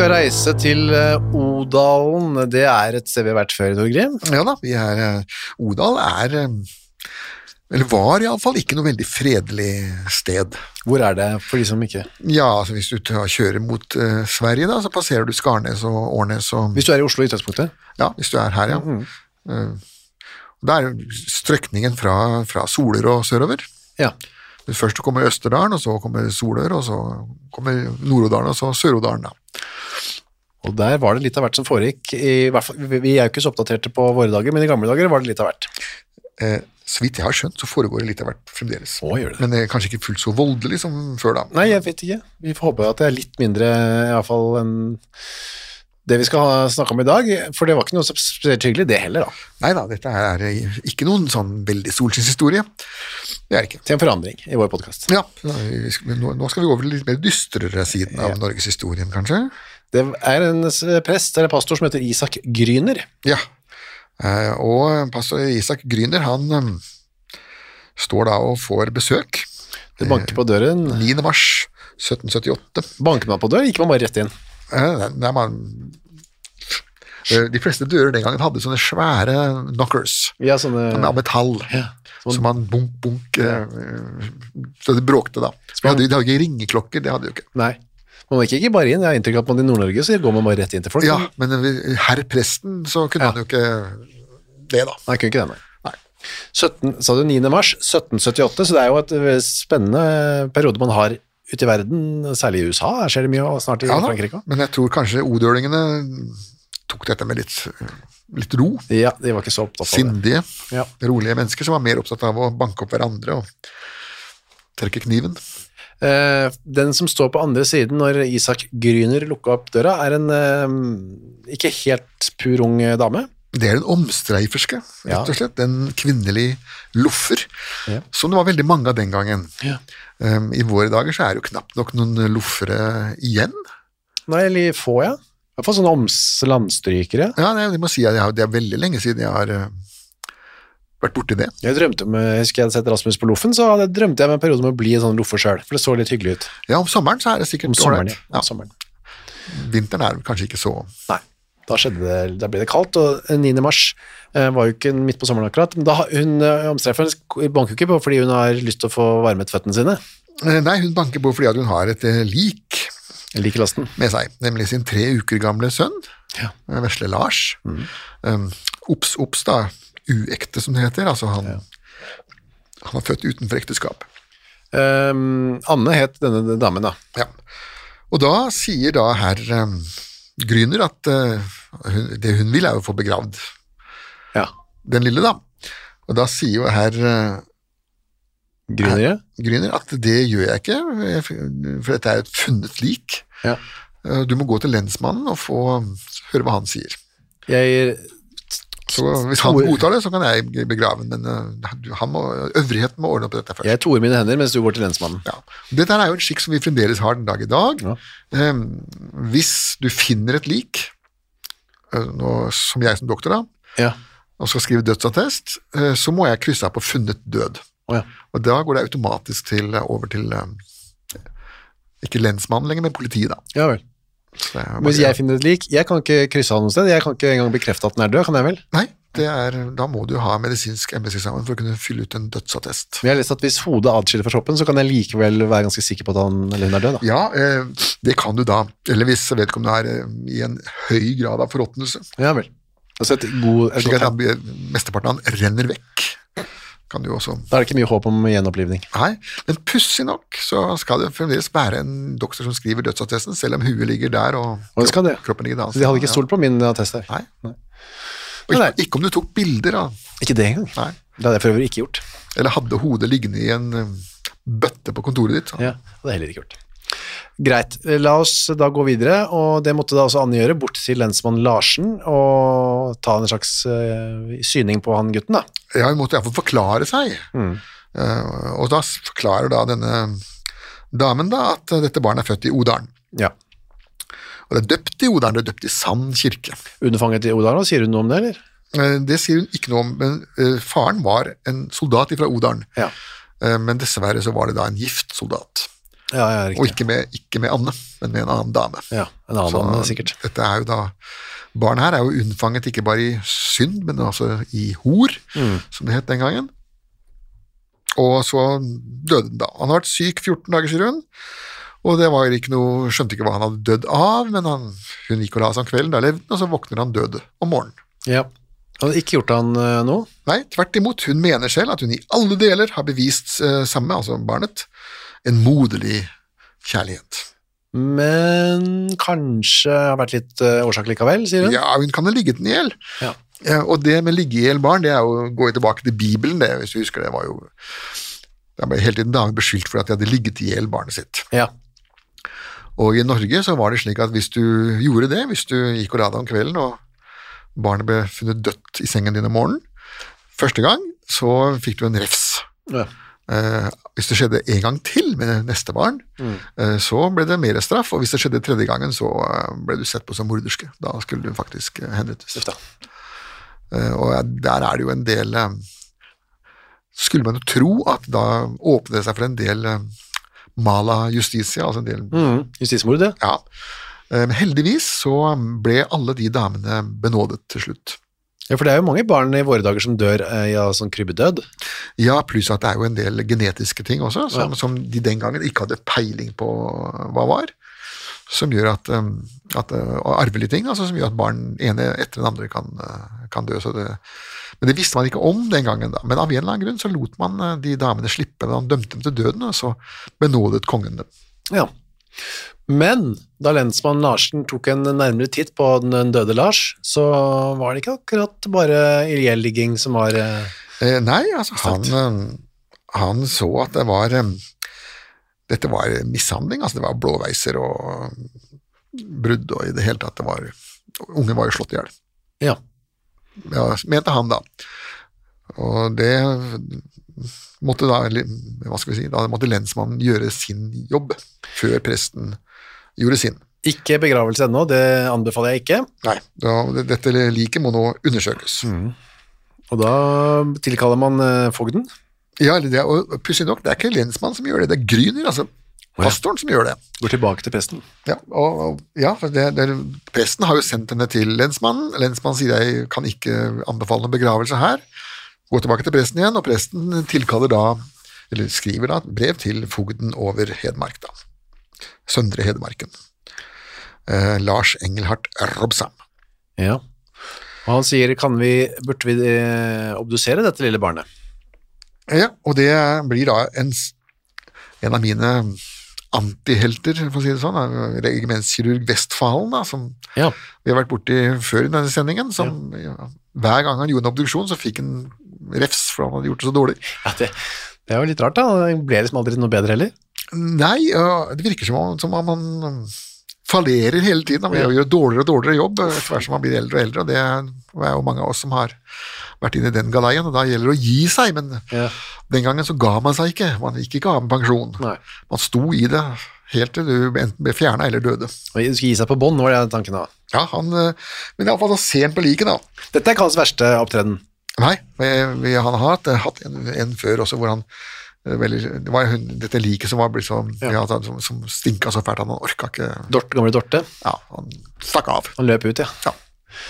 Skal reise til eh, Odalen. Det er et sted vi har vært før, Torgrim. Ja da, vi er, eh, Odal er eh, Eller var iallfall ikke noe veldig fredelig sted. Hvor er det for de som ikke Ja, altså Hvis du kjører mot uh, Sverige, da, så passerer du Skarnes og Årnes og Hvis du er i Oslo i utgangspunktet? Ja, hvis du er her, ja. Eh, Da er jo strekningen fra, fra Soler og sørover. Ja. Først kommer Østerdalen, og så kommer Solør, og så kommer Nord-Odalen, og så Sør-Odalen. da. Og der var det litt av hvert som foregikk. I hvert fall, vi er jo ikke så oppdaterte på våre dager, men i gamle dager var det litt av hvert. Eh, så vidt jeg har skjønt, så foregår det litt av hvert fremdeles. Å, gjør det Men det? Eh, kanskje ikke fullt så voldelig som før da. Nei, jeg vet ikke. Vi får håpe at det er litt mindre, i hvert fall, enn det vi skal snakke om i dag. For det var ikke noe spesielt hyggelig, det heller, da. Nei da, dette er eh, ikke noen sånn veldig solskinnshistorie. Det er det ikke. Til en forandring i vår podkast. Ja, nå skal vi over til litt mer dystrere siden av norgeshistorien, kanskje. Det er en prest eller pastor som heter Isak Gryner. Ja, eh, og pastor Isak Gryner, han eh, står da og får besøk Det banker på døren. 9. mars 1778. Banker man på døren, gikk man bare rett inn. Nei, man, de fleste dører den gangen hadde sånne svære knockers Ja, sånne av metall, sånn- som man bunk, bunk, ja. så det bråkte da. Vi hadde, de hadde ikke ringeklokker, det hadde de jo ikke. Nei. Man gikk ikke bare inn. Jeg har inntrykk av at man i Nord-Norge så går man bare rett inn til folk. Ja, men eh, herr presten, så kunne Ja. han jo ikke det da. Nei, kunne ikke det, nei. Nei. 17, sa du 9. mars 1778, så det er jo et eh, spennende periode man har ute i verden, særlig i USA. Her skjer det mye, og snart i Ja Frankrike òg. men jeg tror kanskje odølingene tok dette med litt, litt ro. Ja, de var ikke så opptatt av det. Sindige, Ja. rolige mennesker som var mer opptatt av å banke opp hverandre og trekke kniven. Eh, den som står på andre siden når Isak Gryner lukka opp døra, er en eh, ikke helt pur ung dame. Det er den omstreiferske, rett og slett. En kvinnelig loffer, Ja. som det var veldig mange av den gangen. Ja. Um, I våre dager så er det jo knapt nok noen loffere igjen. Nei, eller få, ja. Hvert fall sånne oms landstrykere. Ja, det, de må si at har, det er veldig lenge siden jeg har uh, vært borti det. Jeg drømte om, jeg husker jeg hadde sett Rasmus på Loffen, så hadde- drømte jeg om en periode om å bli en sånn loffer sjøl, for det så litt hyggelig ut. Ja, om sommeren så er det sikkert ålreit. ja. Om sommeren. Vinteren er kanskje ikke så Nei, da skjedde det, da ble det kaldt, og 9. mars eh, var jo ikke midt på sommeren akkurat, men da, hun eh, omstrefferen banker ikke på fordi hun har lyst til å få varmet føttene sine, Eh, Nei, hun banker på fordi at hun har et eh, lik lasten. med seg, nemlig sin tre uker gamle sønn, Ja. eh, vesle Lars. Mm. Um, obs, obs, da, uekte som det heter, altså han, han var født utenfor ekteskap. Um, Anne het denne damen da. Ja. Og da sier da herr um, Gryner at uh, hun, det hun vil er å få begravd Ja, den lille, da. Og da sier jo herr uh, Grynere. Gryner at det gjør jeg ikke, for dette er et funnet lik. Ja. Eh, Du må gå til lensmannen og få høre hva han sier. Jeg Så hvis han godtar det, så kan jeg begrave den, men eh, må, øvrigheten må ordne opp i dette først. Jeg toer mine hender mens du går til lensmannen. Ja. Dette er jo en skikk som vi fremdeles har den dag i dag. Ja. Eh, hvis du finner et lik, nå, som jeg som doktor da, Ja. og skal skrive dødsattest, eh, så må jeg krysse av på funnet død. Å ja. Og da går det automatisk til, over til eh, ikke lensmannen lenger, men politiet, da. ja vel. Men Hvis jeg finner et lik, jeg kan ikke krysse av noe sted. Jeg kan ikke engang bekrefte at den er død, kan jeg vel? Nei, det er, da må du ha medisinsk embetseksamen for å kunne fylle ut en dødsattest. Men jeg har lest at hvis hodet adskiller fra kroppen, så kan jeg likevel være ganske sikker på at han eller hun er død. Da. Ja, eh, det kan du da. Eller hvis vedkommende er eh, i en høy grad av forråtnelse. Ja vel. Altså et god, et Slik at han, mesteparten av han renner vekk. Kan du også da er det ikke mye håp om gjenopplivning. Nei, men pussig nok så skal det fremdeles være en doktor som skriver dødsattesten, selv om huet ligger der og, Og det. kroppen ligger der. Så de hadde ikke stolt på min attest her. Nei. Nei. Og ikke, ikke om du tok bilder av Ikke det engang. Nei. Det hadde jeg for øvrig ikke gjort. Eller hadde hodet liggende i en eh, bøtte på kontoret ditt. Ja, det hadde jeg heller ikke gjort. Greit, la oss da gå videre, og det måtte da også Anne gjøre, bort til lensmann Larsen og ta en slags eh, syning på han gutten da. Ja, hun måtte iallfall forklare seg. Mm. Eh, og da forklarer da denne damen da at dette barnet er født i Odalen. Ja. Og det er døpt i Odalen, det er døpt i Sand kirke. Underfanget i Odalen, sier hun noe om det, eller? Eh, det sier hun ikke noe om, men faren var en soldat fra Odalen. Ja. Men dessverre så var det da en gift soldat. Ja, ja, Og ikke med, ikke med Anne, men med en annen dame. Ja, en annen Så mann, sikkert. Dette er jo da Barnet her er jo unnfanget ikke bare i synd, men altså i hor, Mm. som det het den gangen. Og så døde den da. Han har vært syk 14 dager, sier hun. Og det var ikke noe, skjønte ikke hva han hadde dødd av, men han, hun gikk og la seg om kvelden, da levde han, og så våkner han død om morgenen. Ja. Hadde ikke gjort han eh, noe? Nei, tvert imot, hun mener selv at hun i alle deler har bevist uh, samme, altså barnet, en moderlig kjærlighet. Men kanskje har vært litt uh, årsak likevel, sier hun? Ja, hun kan ha ligget den i hjel. Ja. Ja, og det med ligge i hjel barn, det er jo, går tilbake til Bibelen, det, hvis du husker det, var jo Det ble hele tiden dagen beskyldt for at de hadde ligget i hjel barnet sitt. Ja. Og i Norge så var det slik at hvis du gjorde det, hvis du gikk og la deg om kvelden, og barnet ble funnet dødt i sengen din om morgenen, første gang så fikk du en refs. ja. Eh, hvis det skjedde en gang til med neste barn, mm. så ble det mer straff, og hvis det skjedde tredje gangen, så eh, ble du sett på som morderske. Da skulle du faktisk eh, henrettes. Eh, og der er det jo en del eh, Skulle man jo tro at da åpnet det seg for en del eh, mala justitia, altså en del Mm. Justismord, ja. Ja. Eh, Men heldigvis så ble alle de damene benådet til slutt. Ja. For det er jo mange barn i våre dager som dør eh, av sånn krybbedød. Ja, pluss at det er jo en del genetiske ting også, som, Ja. som de den gangen ikke hadde peiling på hva var. Som gjør at, um, at uh, arvelige ting, altså som gjør at barn ene etter den andre kan, uh, kan dø. Så det, men det visste man ikke om den gangen, da. Men av en eller annen grunn så lot man uh, de damene slippe, men han dømte dem til døden, og så benådet kongen dem. Ja. Men da lensmann Larsen tok en nærmere titt på den døde Lars, så var det ikke akkurat bare ihjelligging som var eh, Eh, nei, altså han, um, han så at det var um, Dette var mishandling, altså det var blåveiser og brudd og i det hele tatt det var Ungen var jo slått i hjel. Ja. Ja, mente han, da. Og det måtte da, hva skal vi si, da måtte lensmannen gjøre sin jobb før presten gjorde sin. Ikke begravelse ennå, det anbefaler jeg ikke. Nei, da, dette liket må nå undersøkes. Og da tilkaller man eh, fogden. Ja, det, og pussig nok, det er ikke lensmannen som gjør det, det er Gryner, altså pastoren som gjør det. Går tilbake til presten. Ja, og, og, ja for det, det, presten har jo sendt henne til lensmannen. Lensmannen sier jeg kan ikke anbefale noen begravelse her. Gå tilbake til presten igjen, og presten tilkaller da, eller skriver da, brev til fogden over Hedmark, da. Søndre Hedmarken. Eh, Lars Engelhardt Robsam. Ja. Og han sier, kan vi, burde vi eh, obdusere dette lille barnet? Ja, og det blir da en, en av mine antihelter, for å si det sånn, regimentskirurg Vestfalen, da, som Ja. vi har vært borti før i denne sendingen, som ja, hver gang han gjorde en obduksjon, så fikk han refs for han hadde gjort det så dårlig. ja det, det er jo litt rart da, det ble liksom aldri noe bedre heller. Nei, det virker som om, som om han um, fallerer hele tiden. Han gjør dårligere og dårligere jobb etter hvert som han blir eldre og eldre, og det er jo mange av oss som har vært inne i den galeien, og da gjelder det å gi seg, men Ja. den gangen så ga man seg ikke. Man gikk ikke av med pensjon. Nei. Man sto i det helt til du enten ble fjerna eller døde. Og Skal gi seg på bånn, var det tanken da. Ja, han, eh, men iallfall han på liket, da. Dette er hans verste opptreden. Nei, vi, han har hatt, hatt en, en før også hvor han eh, veldig, Det var hun, dette liket som var blitt så, ja. som, som stinka så fælt at han orka ikke Dorte, gamle Dorte. Ja, han stakk av. Han løp ut, ja. Ja,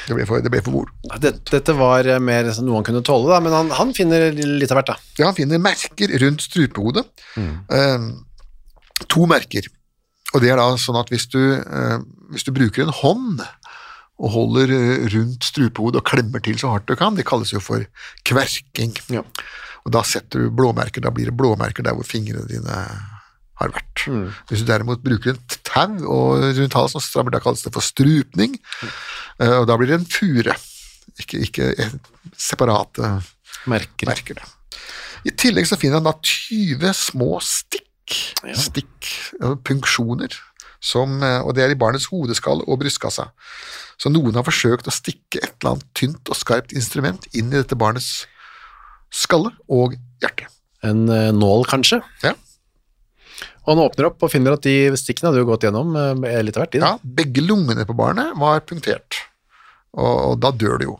det ble for, det ble for moro. Dette, dette var eh, mer noe han kunne tåle, da, men han, han finner litt av hvert, da. Ja, han finner merker rundt strupehodet. Eh, to merker. Og det er da sånn at hvis du, eh, hvis du bruker en hånd og holder eh, rundt strupehodet og klemmer til så hardt du kan, det kalles jo for kverking. Ja. Og da setter du blåmerker, da blir det blåmerker der hvor fingrene dine har vært. Hvis du derimot bruker en tau rundt halsen strammer, da kalles det for strupning, Eh, og da blir det en fure, ikke, ikke separate Merker. merker. I tillegg så finner han da 20 små stikk, stikk, eh, punksjoner, som, eh, og det er i barnets hodeskall og brystkasse. Så noen har forsøkt å stikke et eller annet tynt og skarpt instrument inn i dette barnets skalle og hjerte. En eh, nål, kanskje. Ja, Og han åpner opp og finner at de stikkene hadde jo gått gjennom eh, litt av hvert. ja begge lungene på barnet var punktert, og, da dør det jo.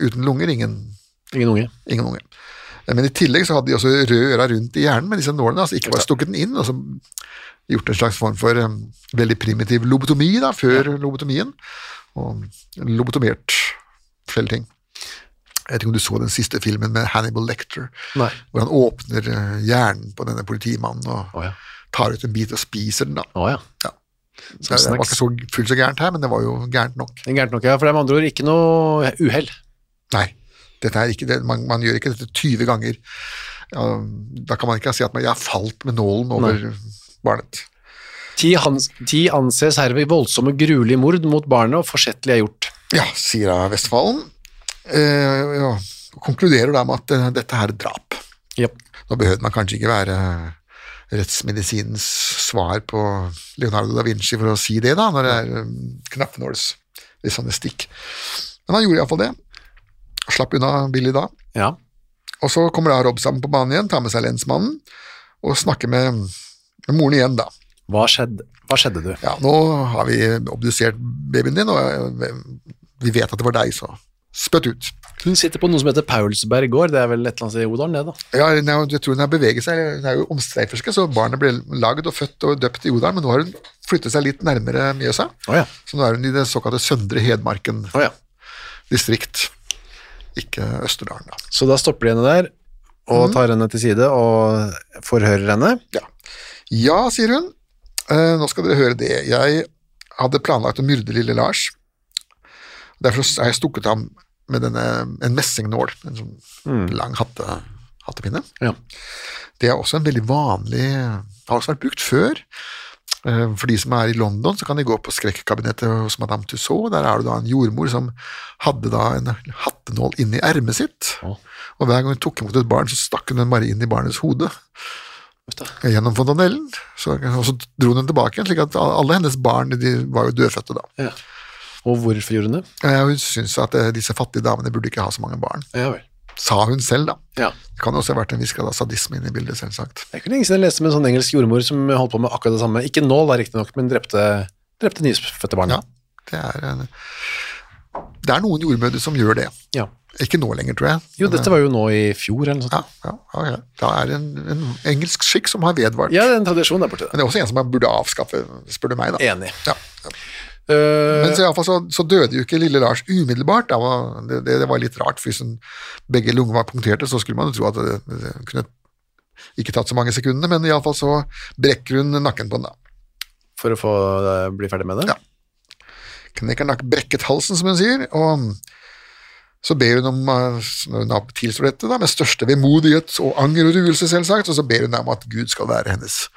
Uten lunger, ingen, Ingen unge. ingen unge. Men i tillegg så hadde de også røde øra rundt i hjernen med disse nålene, altså ikke bare stukket den inn, og så gjort en slags form for um, veldig primitiv lobotomi da, før lobotomien, og lobotomert flere ting. Jeg vet ikke om du så den siste filmen med Hannibal Lecter, Nei. hvor han åpner eh, hjernen på denne politimannen og oh, ja. tar ut en bit og spiser den da. Oh, ja. Ja. Så Det var ikke så fullt så gærent her, men det var jo gærent nok. Gærent nok, ja. For det er med andre ord ikke noe uhell. Nei, ikke det. Man, man gjør ikke dette 20 ganger. Da kan man ikke si at man, jeg har falt med nålen over barnet. Ti, hans, ti anses herved voldsomme gruelige mord mot barnet og forsettlig er gjort. Ja, sier da Vestfalen. Eh, ja, konkluderer da med at eh, dette her er drap. Ja. Da behøvde man kanskje ikke være rettsmedisinens svar på Leonardo da Vinci for å si det, da, når det er um, knappenåls i sånne stikk. Men han gjorde iallfall det. Slapp unna Billy da. ja. Og så kommer da Robsam på banen igjen, tar med seg lensmannen og snakker med, med moren igjen, da. Hva skjedde, Hva skjedde du? Ja, nå har vi obdusert babyen din, og eh, vi vet at det var deg, så spytt ut. Hun sitter på noe som heter Paulsberg gård. Det er vel et eller annet sted i Odalen, det, da. Ja, jeg tror hun har beveget seg, hun er jo omstreiferske, så barnet ble lagd og født og døpt i Odalen, men nå har hun flyttet seg litt nærmere Mjøsa, oh, ja. så nå er hun i det såkalte Søndre Hedmarken oh, ja. distrikt, ikke Østerdalen da. Så da stopper de henne der og tar henne til side og forhører henne. Ja. ja, sier hun. Eh, nå skal dere høre det. Jeg hadde planlagt å myrde lille Lars. Derfor har jeg stukket ham med denne, en messingnål, en sånn lang hatte, hattepinne. Ja. Det er også en veldig vanlig Har også vært brukt før. Eh, For de som er i London, så kan de gå på skrekkabinettet hos Madame Tussaud. Der er det da en jordmor som hadde da en hattenål inni ermet sitt. Og hver gang hun tok imot et barn, så stakk hun den bare inn i barnets hode gjennom fontanellen. Så, og så dro hun den tilbake igjen, slik at alle hennes barn de var jo dødfødte da. Ja. Og hvorfor gjorde hun det? Hun syntes at eh, disse fattige damene burde ikke ha så mange barn. Ja vel. Sa hun selv, da. Ja. Det kan jo også ha vært en viss grad av sadisme inne i bildet, selvsagt. Det er ikke lenge siden jeg leste med en sånn engelsk jordmor som holdt på med akkurat det samme. Ikke nål, riktignok, men drepte, drepte nyfødte barn. Ja, det er, en, det er noen jordmødre som gjør det. Ja. Ikke nå lenger, tror jeg. Jo, dette var jo nå i fjor, eller noe sånt. ja, ja, ja. Det er en, en engelsk skikk som har vedvart. Ja, det er en tradisjon der borte. Men det er også en som man burde avskaffe, spør du meg. da. Enig. Ja, ja. Uh, Men så, fall så, så døde jo ikke lille Lars umiddelbart. Det var, det, det, det var litt rart, for hvis begge lunger var punkterte, så skulle man jo tro at det, det kunne ikke tatt så mange sekundene, men iallfall så brekker hun nakken på den da. for å få eh, bli ferdig med det? Ja. Knekker nakk brekket halsen, som hun sier, og så ber hun om, eh, tilstår dette, da, med største vemodighet og anger og ruelse, selvsagt, og så ber hun om at Gud skal være hennes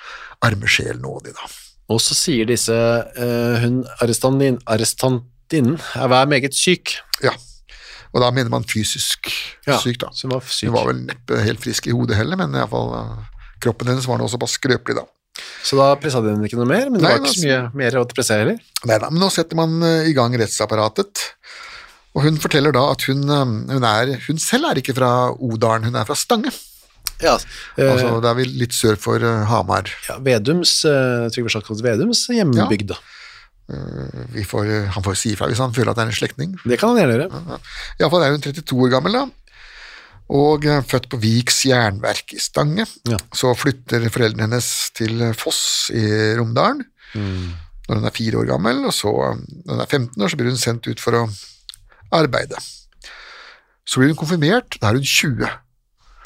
arme sjel nådig, da. Og så sier disse uh, hun arrestantin, arrestantinnen er vær meget syk. Ja, og da mener man fysisk Ja, syk, da. hun var syk. Hun var vel neppe helt frisk i hodet heller, men iallfall uh, eh, kroppen hennes var nå såpass skrøpelig, da. Så da pressa de henne ikke noe mer, men det Nei, var ikke så mye mer å presse heller. Neida, men nå setter man i gang rettsapparatet, og hun forteller da at hun, eh, hun, er, hun selv er ikke fra Odalen, hun er fra Stange. Ja, eh, Altså, det er vel litt sør for eh, Hamar. ja, Vedums, uh, Trygve Slagsvold Vedums hjembygd, da. Vi får, eh, han får si ifra hvis han føler at det er en slektning. Det kan han gjerne gjøre. Iallfall er hun 32 år gammel, da. Og eh, født på Viks jernverk i Stange. Ja. Så flytter foreldrene hennes til Foss i Romdalen når hun er fire år gammel, og så eh, når hun er 15 år, så blir hun sendt ut for å arbeide. Så blir hun konfirmert, da er hun 20.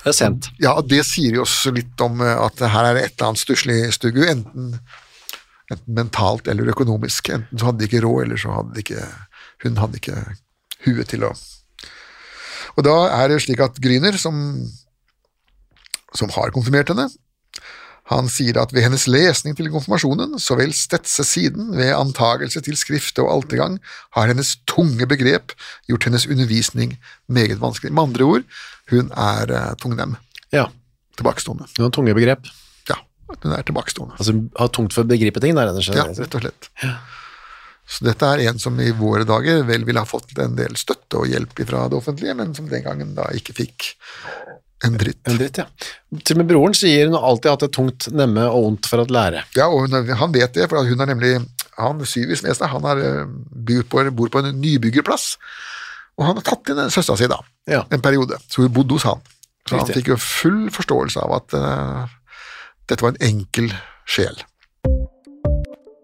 Det er sent. Ja, det sier jo også litt om eh, at her er det et eller annet stusslig stuggu, enten, enten mentalt eller økonomisk. Enten så hadde de ikke råd, eller så hadde de ikke hun hadde ikke huet til å Og da er det slik at Gryner, som, som har konfirmert henne, han sier at ved hennes lesning til konfirmasjonen, så vel stetse siden, ved antagelse til skrifte og altergang, har hennes tunge begrep gjort hennes undervisning meget vanskelig. Med andre ord, hun er uh, tungnem, Ja. tilbakestående. Hun har tunge begrep. Ja, hun er tilbakestående. Altså har tungt for å begripe ting, der, og Ja, rett og slett. Så dette er en som i våre dager vel ville ha fått en del støtte og hjelp fra det offentlige, men som den gangen da ikke fikk en dritt. En dritt, ja. Til og med broren sier hun alltid hatt det tungt nemme og vondt for å lære. Ja, og hun, han vet det, for hun er nemlig han Syvis Nesna, han har, eh, på, bor på en nybyggerplass, og han har tatt inn søstera si da, Ja. en periode, så hun bodde hos han. Så han fikk jo full forståelse av at uh, dette var en enkel sjel.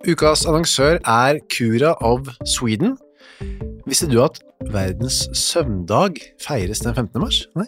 Ukas annonsør er Cura of Sweden. Visste du at verdens søvndag feires den 15. mars? Nei.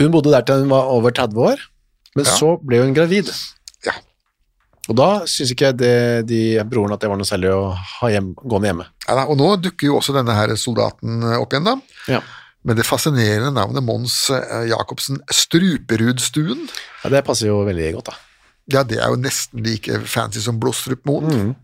Hun bodde der til hun var over 30 år, men Ja. så ble hun gravid. Ja. Og da syns ikke det, de broren at det var noe særlig å ha hjem, gående hjemme. Ja, da, og nå dukker jo også denne her soldaten eh, opp igjen, da. Ja. Med det fascinerende navnet Mons eh, Jacobsen Struperudstuen. ja, Det passer jo veldig godt, da. Ja, det er jo nesten like fancy som Blåstrupmoen.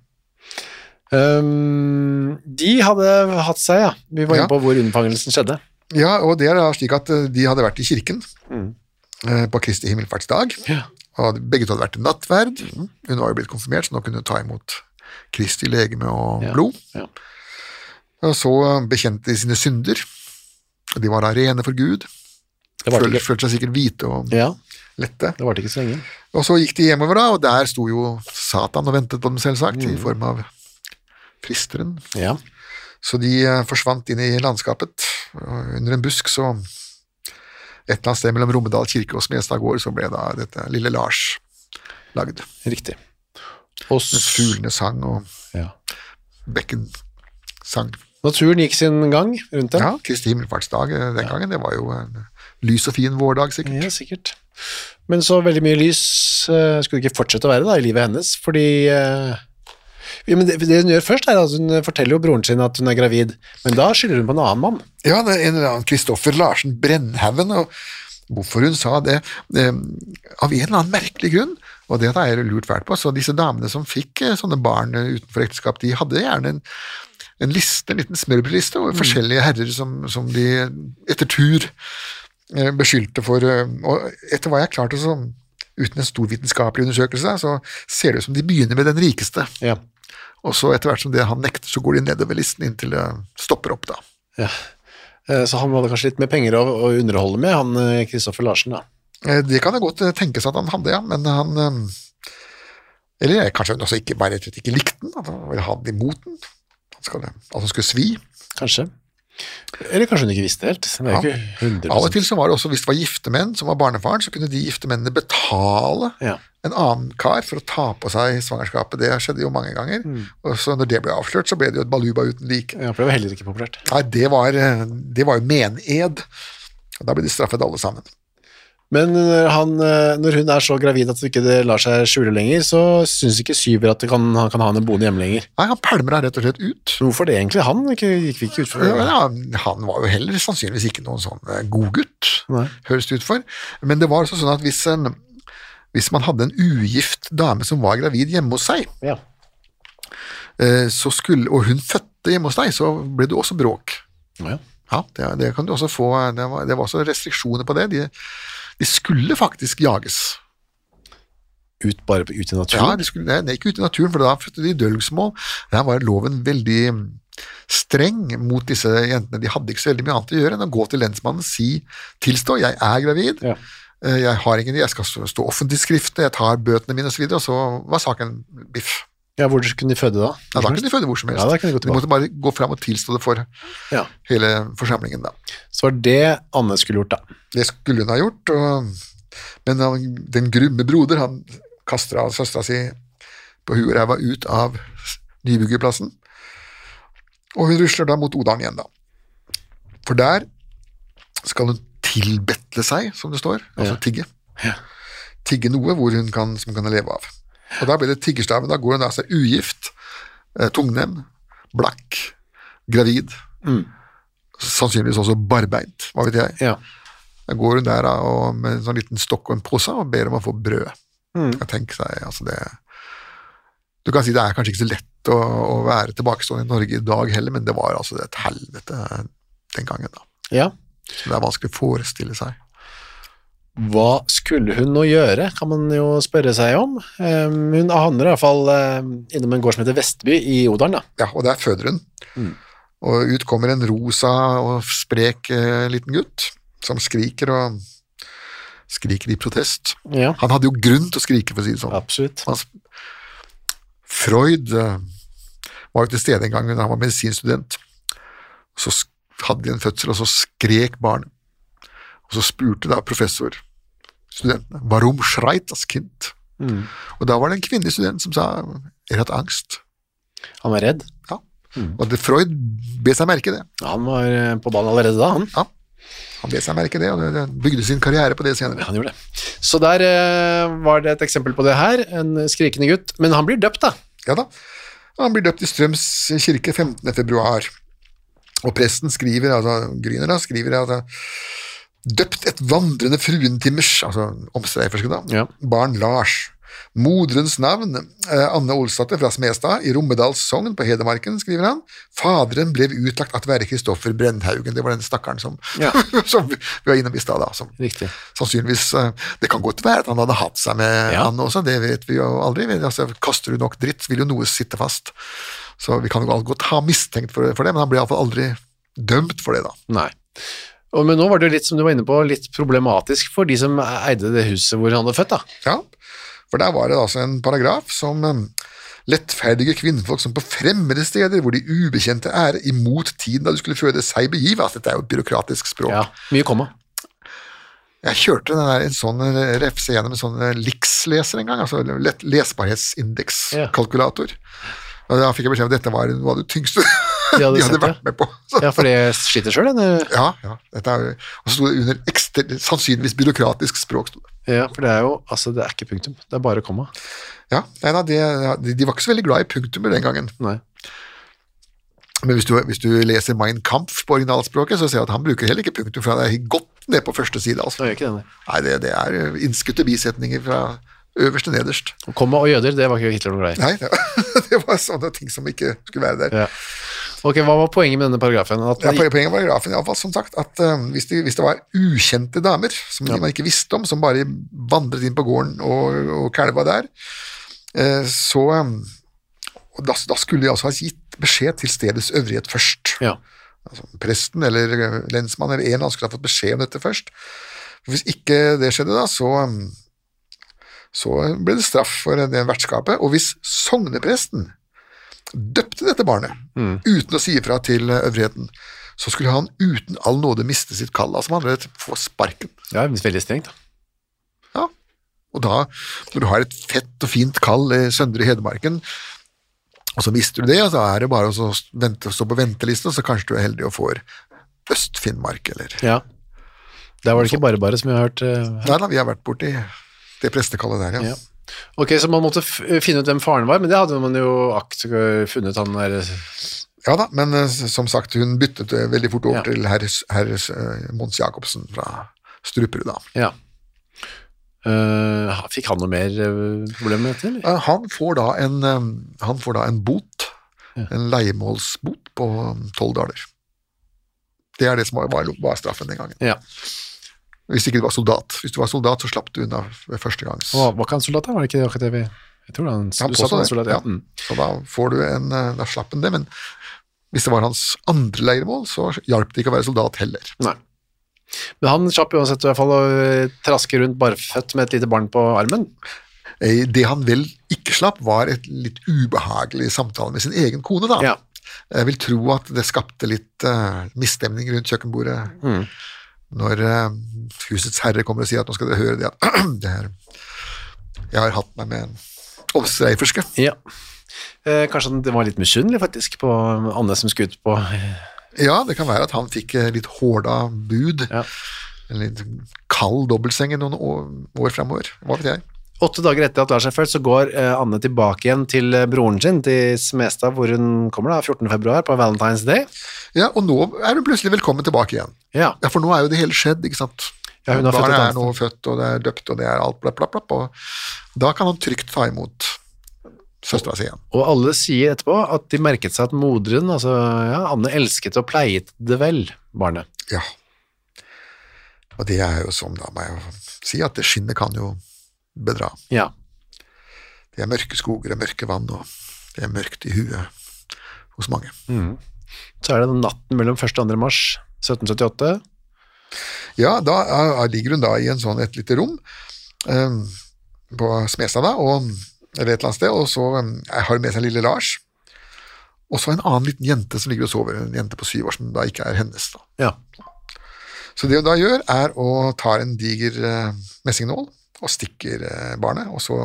Um, de hadde hatt seg, ja. Vi var inne på hvor unnfangelsen skjedde. Ja, og det er da slik at eh, de hadde vært i kirken mm. på Kristi himmelfartsdag, Ja. og begge to hadde vært i nattverd. Hun var jo blitt konfirmert, så nå kunne hun ta imot Kristi legeme og Ja. blod. Ja. Og så eh, bekjente de sine synder, de var da rene for Gud. Følte, følte seg sikkert hvite og ja, lette. det varte ikke så lenge. Og så gikk de hjemover, da, og der sto jo Satan og ventet på dem, selvsagt, Mm. i form av fristeren. Ja. Så de eh, forsvant inn i landskapet. Under en busk, så et eller annet sted mellom Rommedal kirke og Smestad gård, så ble da dette lille Lars lagd. Riktig. Og fuglene sang, og ja. bekken sang. Naturen gikk sin gang rundt dem. Ja, Kristi himmelfartsdag den den gangen, det var jo en lys og fin vårdag, sikkert. Ja, sikkert. Men så veldig mye lys eh, skulle det ikke fortsette å være da, i livet hennes, fordi eh, ja, men det, det hun gjør først, er at hun forteller jo broren sin at hun er gravid, men da skylder hun på en annen mann. Ja, det er en eller annen Kristoffer Larsen Brennhaugen, og hvorfor hun sa det, eh, av en eller annen merkelig grunn, og det har jeg lurt fælt på, så disse damene som fikk eh, sånne barn eh, utenfor ekteskap, de hadde gjerne en, en liste, en liten smørbrødliste, og forskjellige herrer som, som de etter tur eh, beskyldte for, og etter hva jeg klarte så, uten en stor vitenskapelig undersøkelse, så ser det ut som de begynner med den rikeste, Ja. Og så etter hvert som det han nekter, så går de nedover listen inntil det stopper opp da. ja. Eh, Så han hadde kanskje litt mer penger å, å underholde med, han eh, Kristoffer Larsen da. Eh, Det kan det godt eh, tenkes at han hadde, ja, men han eh, Eller eh, kanskje hun også ikke bare rett og slett ikke likte den, at han ville ha den imot den. Han skal, at han skulle svi. Kanskje. Eller kanskje hun ikke visste helt. Det er Ja. ikke 100 Av og til så var det også, hvis det var gifte menn som var barnefaren, så kunne de gifte mennene betale Ja. en annen kar for å ta på seg svangerskapet. Det skjedde jo mange ganger. Og så når det ble avslørt, så ble det jo et baluba uten like. Ja, for det var heller ikke populært. Nei, det var, eh, det var jo mened. Og da ble de straffet alle sammen. Men når, han, eh, når hun er så gravid at det ikke lar seg skjule lenger, så syns ikke Syver at det kan, han kan ha henne boende hjemme lenger. Nei, han pælmer henne rett og slett ut. Hvorfor det egentlig? Han ikke, gikk vi ikke ut for Ja, han var jo heller sannsynligvis ikke noen sånn godgutt, god gutt, høres det ut for. Men det var også sånn at hvis, en, hvis man hadde en ugift dame som var gravid hjemme hos seg, Ja. eh, så skulle, og hun fødte hjemme hos deg, så ble det også bråk. Ja. Ja, det, det kan du også få, det var, det var også restriksjoner på det. De, de skulle faktisk jages. Ut bare ut i Ja, naturen? de skulle, nei, ikke ut i naturen, for da fødte de dølgsmål. Der var loven veldig mm, streng mot disse jentene. De hadde ikke så veldig mye annet å gjøre enn å gå til lensmannen og si tilstå, jeg er gravid, Ja. eh, jeg har ingen, jeg skal stå offentlig i jeg tar bøtene mine osv., og så var saken biff. Ja, hvor kunne de føde da? Ja, da kunne de føde hvor som helst. Ja, da kunne de gå de måtte bare gå fram og tilstå det for Ja. hele forsamlingen. da. Så var det Anne skulle gjort, da. Det skulle hun ha gjort, og, men den grumme broder han kaster av søstera si på huet og ræva ut av nybyggerplassen, og hun rusler da mot Odalen igjen, da. For der skal hun tilbetle seg, som det står, altså Ja. tigge. Ja. Tigge noe hvor hun kan, som hun kan leve av. Og da blir det tiggerstaven, da går hun altså ugift, eh, tungnem, blakk, gravid, sannsynligvis også barbeint, hva vet jeg. Ja. Da går hun der da, og med en sånn liten stokk og en pose og ber om å få brød. Mm. Jeg tenker seg, altså det Du kan si det er kanskje ikke så lett å, å være tilbakestående i Norge i dag heller, men det var altså et helvete den gangen, da. ja. Så det er vanskelig å forestille seg. Hva skulle hun nå gjøre, kan man jo spørre seg om. Um, hun havner i hvert fall um, innom en gård som heter Vestby i Odalen, da. Ja, og der føder hun. Mm. Og ut kommer en rosa og sprek eh, liten gutt som skriker og skriker i protest. Ja, Han hadde jo grunn til å skrike, for å si det sånn. absolutt. Han Freud eh, var jo til stede en gang da han var medisinstudent. Så hadde de en fødsel, og så skrek barnet. Og så spurte da professor studentene Warum schreit das Kind? Mm. Og da var det en kvinnelig student som sa Er hatt angst? Han var redd. Ja. Og det, Freud bet seg merke det. Han var eh, på ballen allerede da, han. Ja. Han bet seg merke det, og det, bygde sin karriere på det senere. Han gjorde det. Så der eh, var det et eksempel på det her, en skrikende gutt. Men han blir døpt, da. Ja da. Han blir døpt i Strøms kirke 15. februar. Og presten skriver, altså Gryner da, skriver altså Døpt et vandrende fruentimmers, altså omstreiferske da, Ja. barn Lars, Moderens navn, eh, Anne Olsdatter fra Smestad, i Rommedals sogn på Hedmarken, skriver han. Faderen ble utlagt at være Kristoffer Brennhaugen. Det var den stakkaren som, Ja. som vi var innom i stad, da. Som sannsynligvis eh, Det kan godt være at han hadde hatt seg med Ja. Anne også, det vet vi jo aldri. Men, Altså, kaster du nok dritt, vil jo noe sitte fast. Så vi kan jo godt ha mistenkt for, for det, men han ble iallfall aldri dømt for det, da. Nei. Og, men nå var det jo litt, som du var inne på, litt problematisk for de som eide det huset hvor han hadde født, da. Ja, for der var det altså en paragraf som um, lettferdige kvinnfolk som på fremmede steder hvor de ubekjente er imot tiden da du skulle føde seg begive. Altså, dette er jo et byråkratisk språk. Ja, mye komma. Jeg kjørte den der, en sånn eh, refse gjennom en sånn eh, LIX-leser en gang, altså lett lesbarhetsindekskalkulator. Og da fikk jeg beskjed om at dette var noe av det tyngste de hadde hadde, vært med på. Så, Ja, for det sliter sjøl, den. ja, ja, er og så sto det under ekster, sannsynligvis byråkratisk språk. Stod. Ja, for det er jo Altså, det er ikke punktum. Det er bare komma. Ja, nei, nei, det, de, de var ikke så veldig glad i punktumer den gangen. Nei. Men hvis du, hvis du leser Mein Kampf på originalspråket, så ser jeg at han bruker heller ikke punktum, for han er godt ned på første side. Altså. Det den. Nei, det, det er innskutte bisetninger fra øverst til nederst. Komma og jøder, det var ikke Hitler noe glad i. Nei, det, det var sånne ting som ikke skulle være der. Ja. Ok, Hva var poenget med denne paragrafen? At Ja, poenget med paragrafen i alle fall, som sagt, at uh, hvis, det, hvis det var ukjente damer som man ikke visste om, som bare vandret inn på gården og, og kalva der, uh, så um, da, da skulle de altså ha gitt beskjed til stedets øvrighet først. ja. altså, presten eller eh, lensmann eller en eller annen skulle ha fått beskjed om dette først. Hvis ikke det skjedde da, så, um, så ble det straff for det vertskapet. Og hvis sognepresten døpte dette barnet uten å si ifra til eh, øvrigheten, så skulle han uten all nåde miste sitt kall. Altså man hadde få sparken. ja, veldig strengt. Ja. Og da, når du har et fett og fint kall i Søndre Hedmarken, og så mister du det, og så er det bare å vente, stå på ventelisten, så kanskje du er heldig og får Øst-Finnmark, eller Ja. Der var det ikke bare bare, som vi har hørt. Uh. Nei da, vi har vært borti det prestekallet der, ja. Ja. Ok, så man måtte f finne ut hvem faren var, men det hadde man jo akt funnet han der Ja da, men eh, som sagt, hun byttet eh, veldig fort over Ja. til herr, her, eh, Mons Jacobsen fra Struperud, da. Ja. Uh, fikk han noe mer uh, problem med dette, eller? Eh, Han får da en, eh, han får da en bot, en leiemålsbot på tolv daler. Det er det som var, var straffen den gangen. Ja. Hvis ikke du var soldat. Hvis du var soldat, så slapp du unna ved første gangs. Og var ikke han? Var det ikke akkurat det vi Jeg tror han, Han sa det, soldat, ja. ja. Mm. Så da får du en eh, Da slapp han det, men hvis det var hans andre leiremål, så hjalp det ikke å være soldat heller. Nei. Men han slapp uansett i hvert fall å eh, traske rundt barføtt med et lite barn på armen. Eh, Det han vel ikke slapp, var et litt ubehagelig samtale med sin egen kone, da. Ja. Jeg vil tro at det skapte litt uh, misstemning rundt kjøkkenbordet Mm. Når eh, husets herre kommer og sier at nå skal dere høre det at det her Jeg har hatt meg med en ovsreiferske. Ja. Eh, kanskje han det var litt misunnelig, faktisk, på Anne som skulle ut på Ja, det kan være at han fikk eh, litt hårda bud. Ja. En litt kald dobbeltseng i noen år, år fremover. Hva vet jeg. Åtte dager etter at Lars er født, så går eh, Anne tilbake igjen til eh, broren sin, til Smestad, hvor hun kommer da 14. februar, på Valentine's Day. Ja, Og nå er hun plutselig velkommen tilbake igjen. Ja. Ja, For nå er jo det hele skjedd, ikke sant. Ja, hun har Barnet er nå født, og det er døpt, og det er alt blapp, blapp, blapp. Og da kan han trygt ta imot søstera si igjen. Og alle sier etterpå at de merket seg at moderen, altså ja, Anne, elsket og pleiet det vel, barnet. Ja. Og det er jo sånn, da må jeg jo si, at det skinnet kan jo bedra. Ja. Det er mørke skoger og mørke vann, og det er mørkt i huet hos mange. Så er det den natten mellom 1. og 2. mars 1778. Ja, da er, ligger hun da i en sånn et lite rom um, på Smestad, da, og, eller et eller annet sted, og så um, har hun med seg lille Lars. Og så en annen liten jente som ligger og sover, en jente på syv år som da ikke er hennes. da. Ja. Så det hun da gjør, er å ta en diger uh, messingnål og stikker eh, barnet, og så,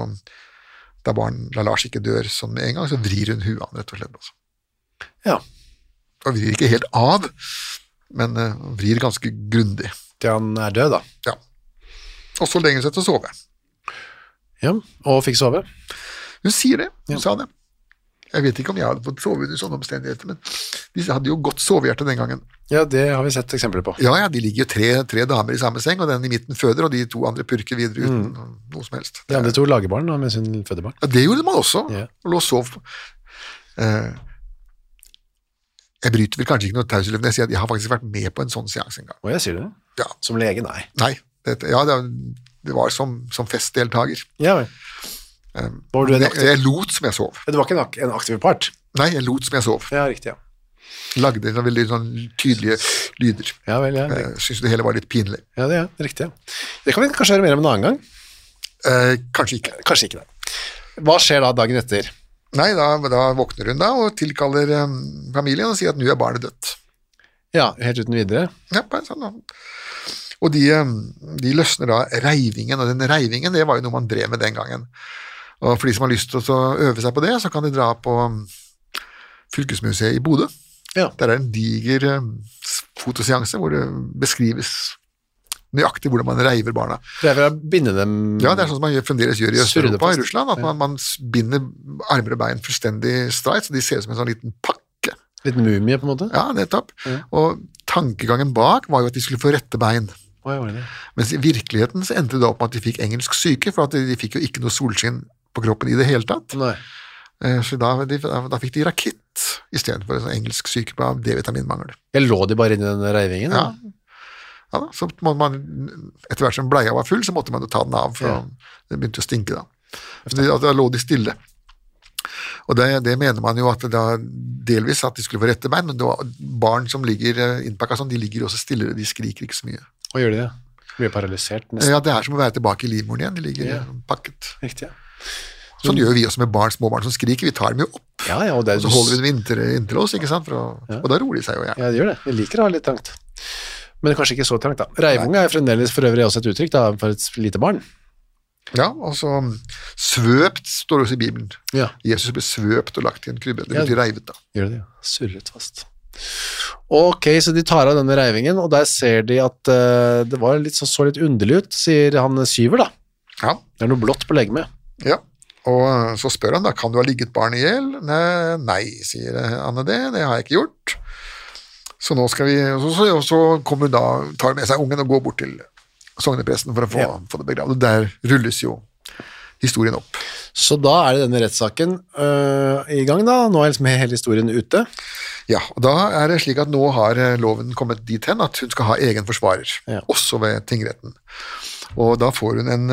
da, barn, da Lars ikke dør sånn med en gang, så vrir hun huet han, rett og slett. Altså. ja. Og vrir ikke helt av, men eh, vrir ganske grundig. Til han er død, da. Ja. Og så legger hun seg til å sove. Ja, og fikk sove. Hun sier det, hun Ja. sa det. Jeg vet ikke om jeg hadde fått sove under sånne omstendigheter, men De hadde jo godt sovehjerte den gangen. Ja, det har vi sett eksempler på. Ja, ja, de ligger jo tre, tre damer i samme seng, og den i midten føder, og de to andre purker videre uten noe som helst. De andre to lager barn da, mens hun føder barn. Ja, det gjorde man også, yeah. og lå og sov. Eh, jeg bryter vel kanskje ikke noe taushetsplikt når jeg sier at jeg har faktisk vært med på en sånn seanse en gang. Og jeg sier det. Ja, Som lege, nei. nei, det, ja, det, det var som, som festdeltaker. Ja vel. Eh, du en jeg, jeg lot som jeg sov. Det var ikke en, ak en aktiv part? Nei, jeg lot som jeg sov. Ja, riktig, ja. Lagde sånn veldig sånn tydelige lyder. Ja vel, ja. Jeg syns det hele var litt pinlig. Ja, det er riktig. Det kan vi kanskje høre mer om en annen gang. Eh, kanskje ikke. Kanskje ikke det. Hva skjer da dagen etter? Nei, da, da våkner hun da og tilkaller um, familien og sier at nå er barnet dødt. Ja, helt uten videre. Ja, bare sånn, da. Og de, eh, de løsner da reivingen, og den reivingen det var jo noe man drev med den gangen. Og for de som har lyst til å øve seg på det, så kan de dra på mm, Fylkesmuseet i Bodø. Ja. Der er det en diger eh, fotoseanse hvor det beskrives nøyaktig hvordan man reiver barna. Det er binde dem Ja, det er sånn som man gjør, fremdeles gjør i Øst-Europa og i Russland, at man, man binder armer og bein fullstendig streit, så de ser ut som en sånn liten pakke. Litt mumie, på en måte? Ja, nettopp. Og tankegangen bak var jo at de skulle få rette bein. Ja, det? Mens i virkeligheten så endte det opp med at de fikk engelsk syke, for at de fikk jo ikke noe solskinn på kroppen i det hele tatt. Nei. Eh, Så da, da, fikk de rakitt istedenfor sånn engelsk syke på D-vitaminmangel. Lå de bare inni den reivingen? Ja. Ja, da, så måtte man, etter hvert som bleia var full, så måtte man jo ta den av, for Ja. den begynte å stinke da. De, da lå de stille. Og det, det mener man jo at da delvis at de skulle få rette bein, men var, barn som ligger eh, innpakka sånn, de ligger også stillere, de skriker ikke så mye. Og gjør de det? Blir paralysert nesten? Ja, det er som å være tilbake i livmoren igjen, de ligger Ja. pakket. Riktig, ja. Sånn gjør vi også med barn, små barn som skriker, vi tar dem jo opp, Ja, ja, og er og så holder vi dem inntil, inntil oss, ikke sant, å, og da roer de seg jo igjen. Ja, de gjør det. Vi liker å ha litt trangt. Men kanskje ikke så trangt, da. Reivunge er fremdeles for øvrig også et uttrykk da, for et lite barn. Ja, altså svøpt står det også i Bibelen. Ja. Jesus ble svøpt og lagt i en krybbe, det Ja. betyr reivet da. Gjør det, ja. Surret fast. Ok, så de tar av denne reivingen, og der ser de at uh, det var litt, så, så litt underlig ut, sier han syver da. Ja, Det er noe blått på legemet. Ja. Og eh, så spør han da, kan du ha ligget barnet i hjel? Nei, nei, sier eh, Anne det, det har jeg ikke gjort. Så nå skal vi, og så, og så kommer hun da, tar med seg ungen og går bort til sognepresten for å få, Ja. få det begravd. Og der rulles jo historien opp. Så da er det denne rettssaken øh, i gang da, nå er liksom hele historien ute. Ja, og da er det slik at nå har loven kommet dit hen at hun skal ha egen forsvarer, Ja. også ved tingretten. Og da får hun en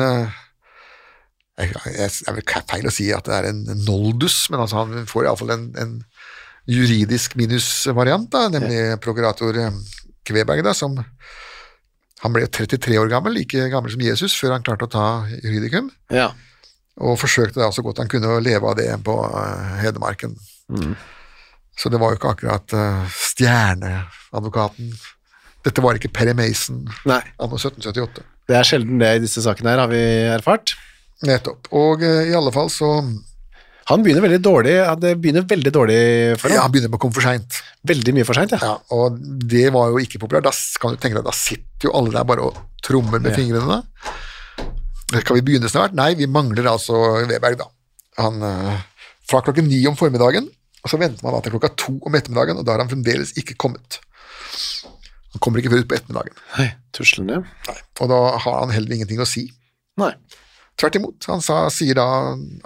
Det er vel feil å si at det er en noldus, men altså han får iallfall en, en juridisk minusvariant, nemlig prokurator eh, Kveberg, da, som han ble 33 år gammel, like gammel som Jesus, før han klarte å ta juridikum, Ja. og forsøkte da så godt han kunne å leve av det på eh, Hedmarken. Så det var jo ikke akkurat uh, stjerneadvokaten. Dette var ikke Perry Mason Nei, anno 1778. det er sjelden det i disse sakene her, har vi erfart. Nettopp. Og eh, i alle fall så Han begynner veldig dårlig, det begynner veldig dårlig for Ja, han begynner med å komme for seint. Veldig mye for sent, ja. Ja, og det var jo ikke populært. Da kan du tenke deg, da sitter jo alle der bare og trommer med Ja. fingrene. Skal vi begynne snart? Nei, vi mangler altså Weberg, da. Han, eh, fra klokken ni om formiddagen, og så venter man da til klokka to om ettermiddagen, og da har han fremdeles ikke kommet. Han kommer ikke før ut på ettermiddagen. Hei, tuslende. Nei. Og da har han heller ingenting å si. Nei. Tvert imot. Han sa, sier da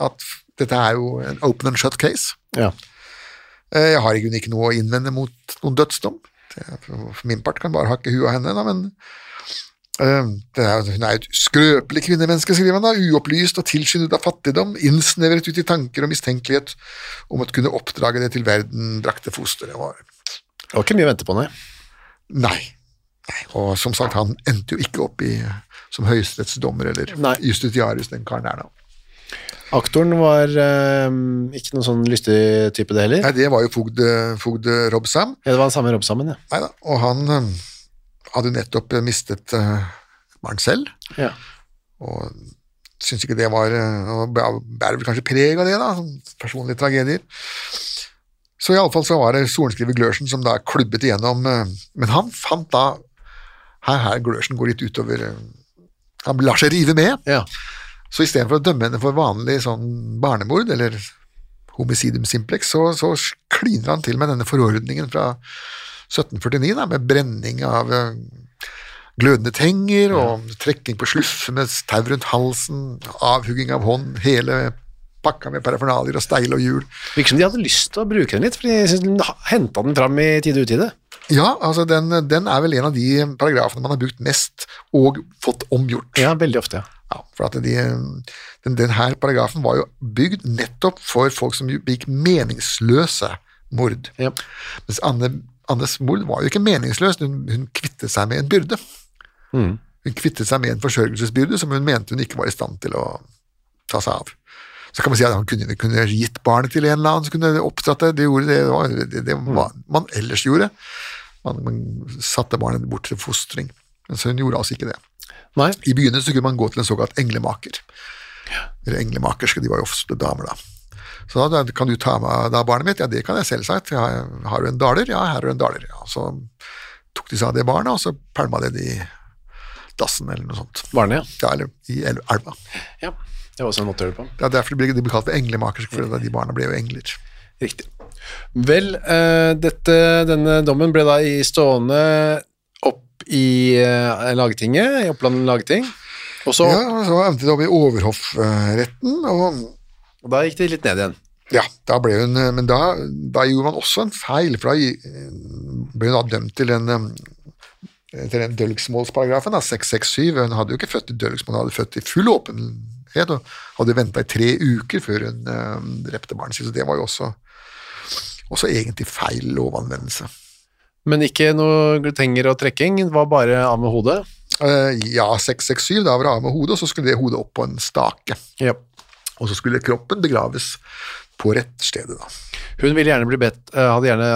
at dette er jo en open and shut case. Ja. Eh, Jeg har i grunnen ikke noe å innvende mot noen dødsdom. For min part kan bare hakke huet av henne, da, men eh, det er, hun er jo et skrøpelig kvinnemenneske, skriver han da, uopplyst og tilskyndet av fattigdom, innsnevret ut i tanker og mistenkelighet om å kunne oppdrage det til verden brakte fosteret. var. Det var ikke mye å vente på, nei. Nei. Og som sagt, han endte jo ikke opp i, som høyesterettsdommer eller Nei. justitiarius, den karen der, da. Aktoren var eh, ikke noen sånn lystig type det heller. Nei, det var jo fogd, fogd Robsam. Ja, det var den samme Rob sammen, ja. Neida, og han eh, hadde nettopp mistet uh, barn selv, ja. og syns ikke det var eh, og Bærer vel kanskje preg av det, da, personlige tragedier. Så iallfall så var det sorenskriver Glørsen som da klubbet igjennom, eh, men han fant da her, her Glørsen går litt utover eh, Han lar seg rive med, ja. så istedenfor å dømme henne for vanlig sånn barnemord, eller homicidum simplex, så, så kliner han til med denne forordningen fra 1749 da, med brenning av eh, glødende tenger og trekking på sluffe med tau rundt halsen, avhugging av hånd, hele pakka med parafernalier og steil og hjul. Virker som de hadde lyst til å bruke den litt, for de henta den fram i tide og utide. Ja, altså den, den er vel en av de paragrafene man har brukt mest og fått omgjort. Ja, veldig ofte, ja. For at de, den, den her paragrafen var jo bygd nettopp for folk som begikk meningsløse mord. Ja. Mens Anne, Annes mord var jo ikke meningsløs, hun, hun kvittet seg med en byrde. Mm. Hun kvittet seg med en forsørgelsesbyrde som hun mente hun ikke var i stand til å ta seg av. Så kan man si at han kunne, kunne gitt barnet til en eller annen, så kunne oppdratt det, det gjorde det, det, var, det, det man ellers gjorde. Man, man satte barnet bort til fostring. Men hun gjorde altså ikke det. Nei. I begynnelsen kunne man gå til en såkalt englemaker. Eller englemakerske, de var jo ofte damer, da. Så da kan du ta med da barnet mitt? Ja, det kan jeg selvsagt. Har, har du en daler? Ja, her er du en daler. Ja, så tok de seg av det barnet, og så pælma de det i dassen eller noe sånt. Barnet, ja. Ja, eller i elva. ja. Det var også en måte å gjøre det på. Det er derfor de ble, de ble kalt for englemakerske, for de barna ble jo engler. Riktig. Vel, eh, dette, denne dommen ble da i stående opp i eh, lagtinget, i Oppland lagting, og så Ja, så endte det opp i Overhoff-retten, og og da gikk det litt ned igjen. Ja, da ble hun, men da, da gjorde man også en feil, for da ble hun da dømt til den eh, til den dølgsmålsparagrafen, da, 667. Hun hadde jo ikke født i dølgsmål, hun hadde født i full åpenhet, og hadde venta i tre uker før hun øh, drepte barnet sitt, så det var jo også, også egentlig feil lovanvendelse. Men ikke noe glutenger og trekking, det var bare av med hodet. Uh, ja, 667, da var det av med hodet, og så skulle det hodet opp på en stake. Ja. Og så skulle kroppen begraves på rettsstedet, da. Hun ville gjerne bli bedt, eh, hadde gjerne,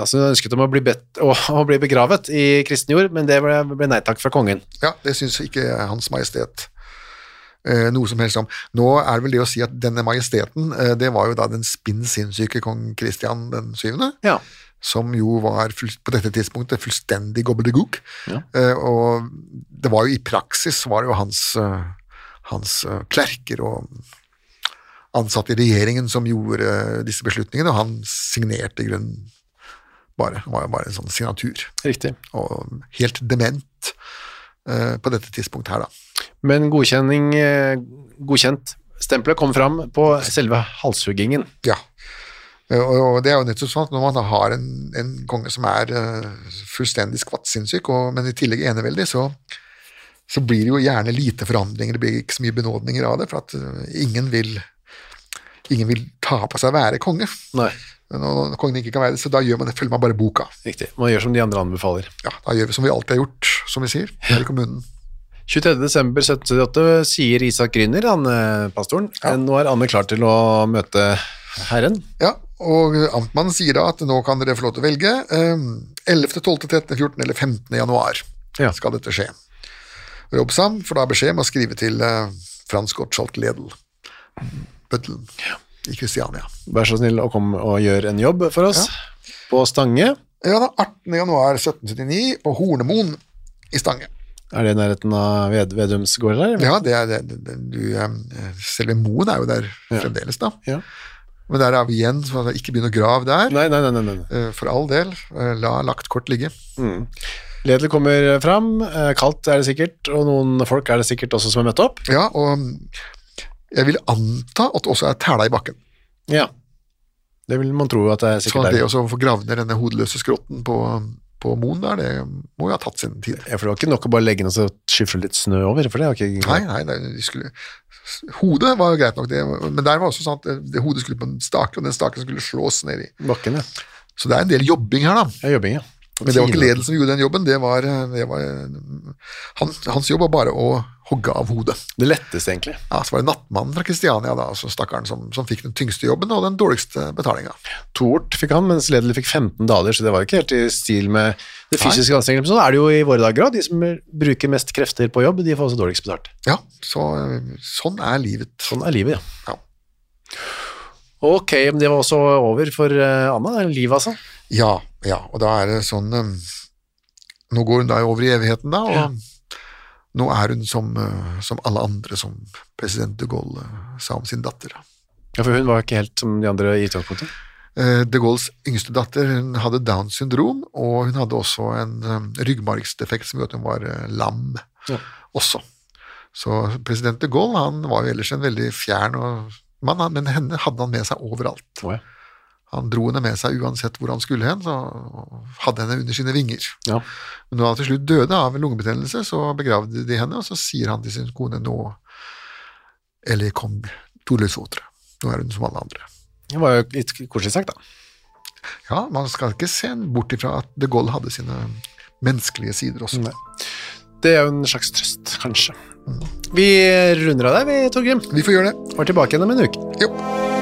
altså hun ønsket om å bli bedt å, å bli begravet i kristen jord, men det ble, ble nei takk fra kongen. Ja, det syns ikke Hans Majestet eh, noe som helst om. Nå er det vel det å si at denne majesteten, eh, det var jo da den spinn sinnssyke kong Kristian den syvende, Ja. som jo var på dette tidspunktet fullstendig gobbledygok. Ja. Eh, og det var jo i praksis var det jo hans, eh, hans eh, klerker og ansatte i regjeringen som gjorde eh, disse beslutningene, og han signerte i grunnen bare. Det var jo bare en sånn signatur Riktig. og helt dement eh, på dette tidspunktet her, da. Men godkjenning, eh, godkjent stempelet kom fram på selve halshuggingen. Ja. Eh, Og, det er jo nettopp sånn at når man har en, en konge som er eh, fullstendig skvattsinnssyk, og- men i tillegg eneveldig, så, så blir det jo gjerne lite forandringer, det blir ikke så mye benådninger av det, for at eh, ingen vil ingen vil ta på seg å være konge. Nei, Når kongen ikke kan være det, så da gjør man det, følger man bare boka. riktig. Man gjør som de andre anbefaler. Ja, Da gjør vi som vi alltid har gjort, som vi sier, her i kommunen. 23. desember 1778 sier Isak Gryner, han eh, pastoren, Ja. nå er Anne klar til å møte Herren. Ja, og amtmannen sier da at nå kan dere få lov til å velge. eh, 11., 12., 13., 14. eller 15. januar Ja. skal dette skje. Robsam får da beskjed om å skrive til eh, Frans Gottschalk Ledel, bøddelen, i Kristiania. Vær så snill å komme og gjøre en jobb for oss på Stange. Ja da, 18. januar 1779 på Hornemoen i Stange. Er det i nærheten av Ved Vedums gård her? Ja, det er det, det, du, selve moen er jo der fremdeles, da. Ja. Men der er vi igjen, så ikke begynn å grave der. Nei, nei, nei, nei. Eh, For all del, eh, la lagt kort ligge. Ledel kommer fram, eh, kaldt er det sikkert, og noen folk er det sikkert også som har møtt opp. Ja, og jeg vil anta at det også er tæla i bakken. Ja. Det vil man tro at det er sikkert sikkert Så det å få gravd ned denne hodeløse skrotten på, på moen der, det må jo ha tatt sin tid. Ja, for det var ikke nok å bare legge ned og skyfle litt snø over, for det var ikke Nei, nei, det, de skulle, hodet var jo greit nok, det, men der var også sånn at det, det hodet skulle på en stake, og den staken skulle slås ned i. bakken, ja. Så det er en del jobbing her, da. Ja, jobbing, ja. Men det var ikke ledel som gjorde den jobben, det var, det var hans, Hans jobb var bare å hogge av hodet. Det letteste, egentlig. Ja, Så var det nattmannen fra Kristiania, da, altså stakkaren som, som fikk den tyngste jobben og den dårligste betalinga. Tort fikk han, mens Ledel fikk 15 daler, så det var ikke helt i stil med det fysiske anstrengelsen. Sånn er det jo i våre dager òg. De som bruker mest krefter på jobb, de får også dårligst betalt. Ja, så, sånn er livet. Sånn er livet, ja. Ja. Ok, men det var også over for eh, Anna, livet altså. Ja, ja, og da er det sånn um, Nå går hun da over i evigheten, da, og nå er hun som, uh, som alle andre, som president de Gaulle uh, sa om sin datter. Ja, for hun var ikke helt som de andre i utgangspunktet. Uh, De Gaulles yngste datter hun hadde Downs syndrom, og hun hadde også en um, ryggmargsdefekt som gjorde at hun var eh, lam Ja. også. Så president de Gaulle han var jo ellers en veldig fjern mann, men henne hadde han med seg overalt. Oh, ja. Han dro henne med seg uansett hvor han skulle hen, så hadde henne under sine vinger. Ja. Men når han til slutt døde av lungebetennelse, så begravde de henne, og så sier han til sin kone nå Eller kom tous. Nå er hun som alle andre. Det var jo litt koselig sagt, da. Ja, man skal ikke se bort ifra at de Gaulle hadde sine menneskelige sider også. Nei. Det er jo en slags trøst, kanskje. Vi runder av der, vi, Torgrim. Vi får gjøre det. Og er tilbake igjen om en uke. Jo.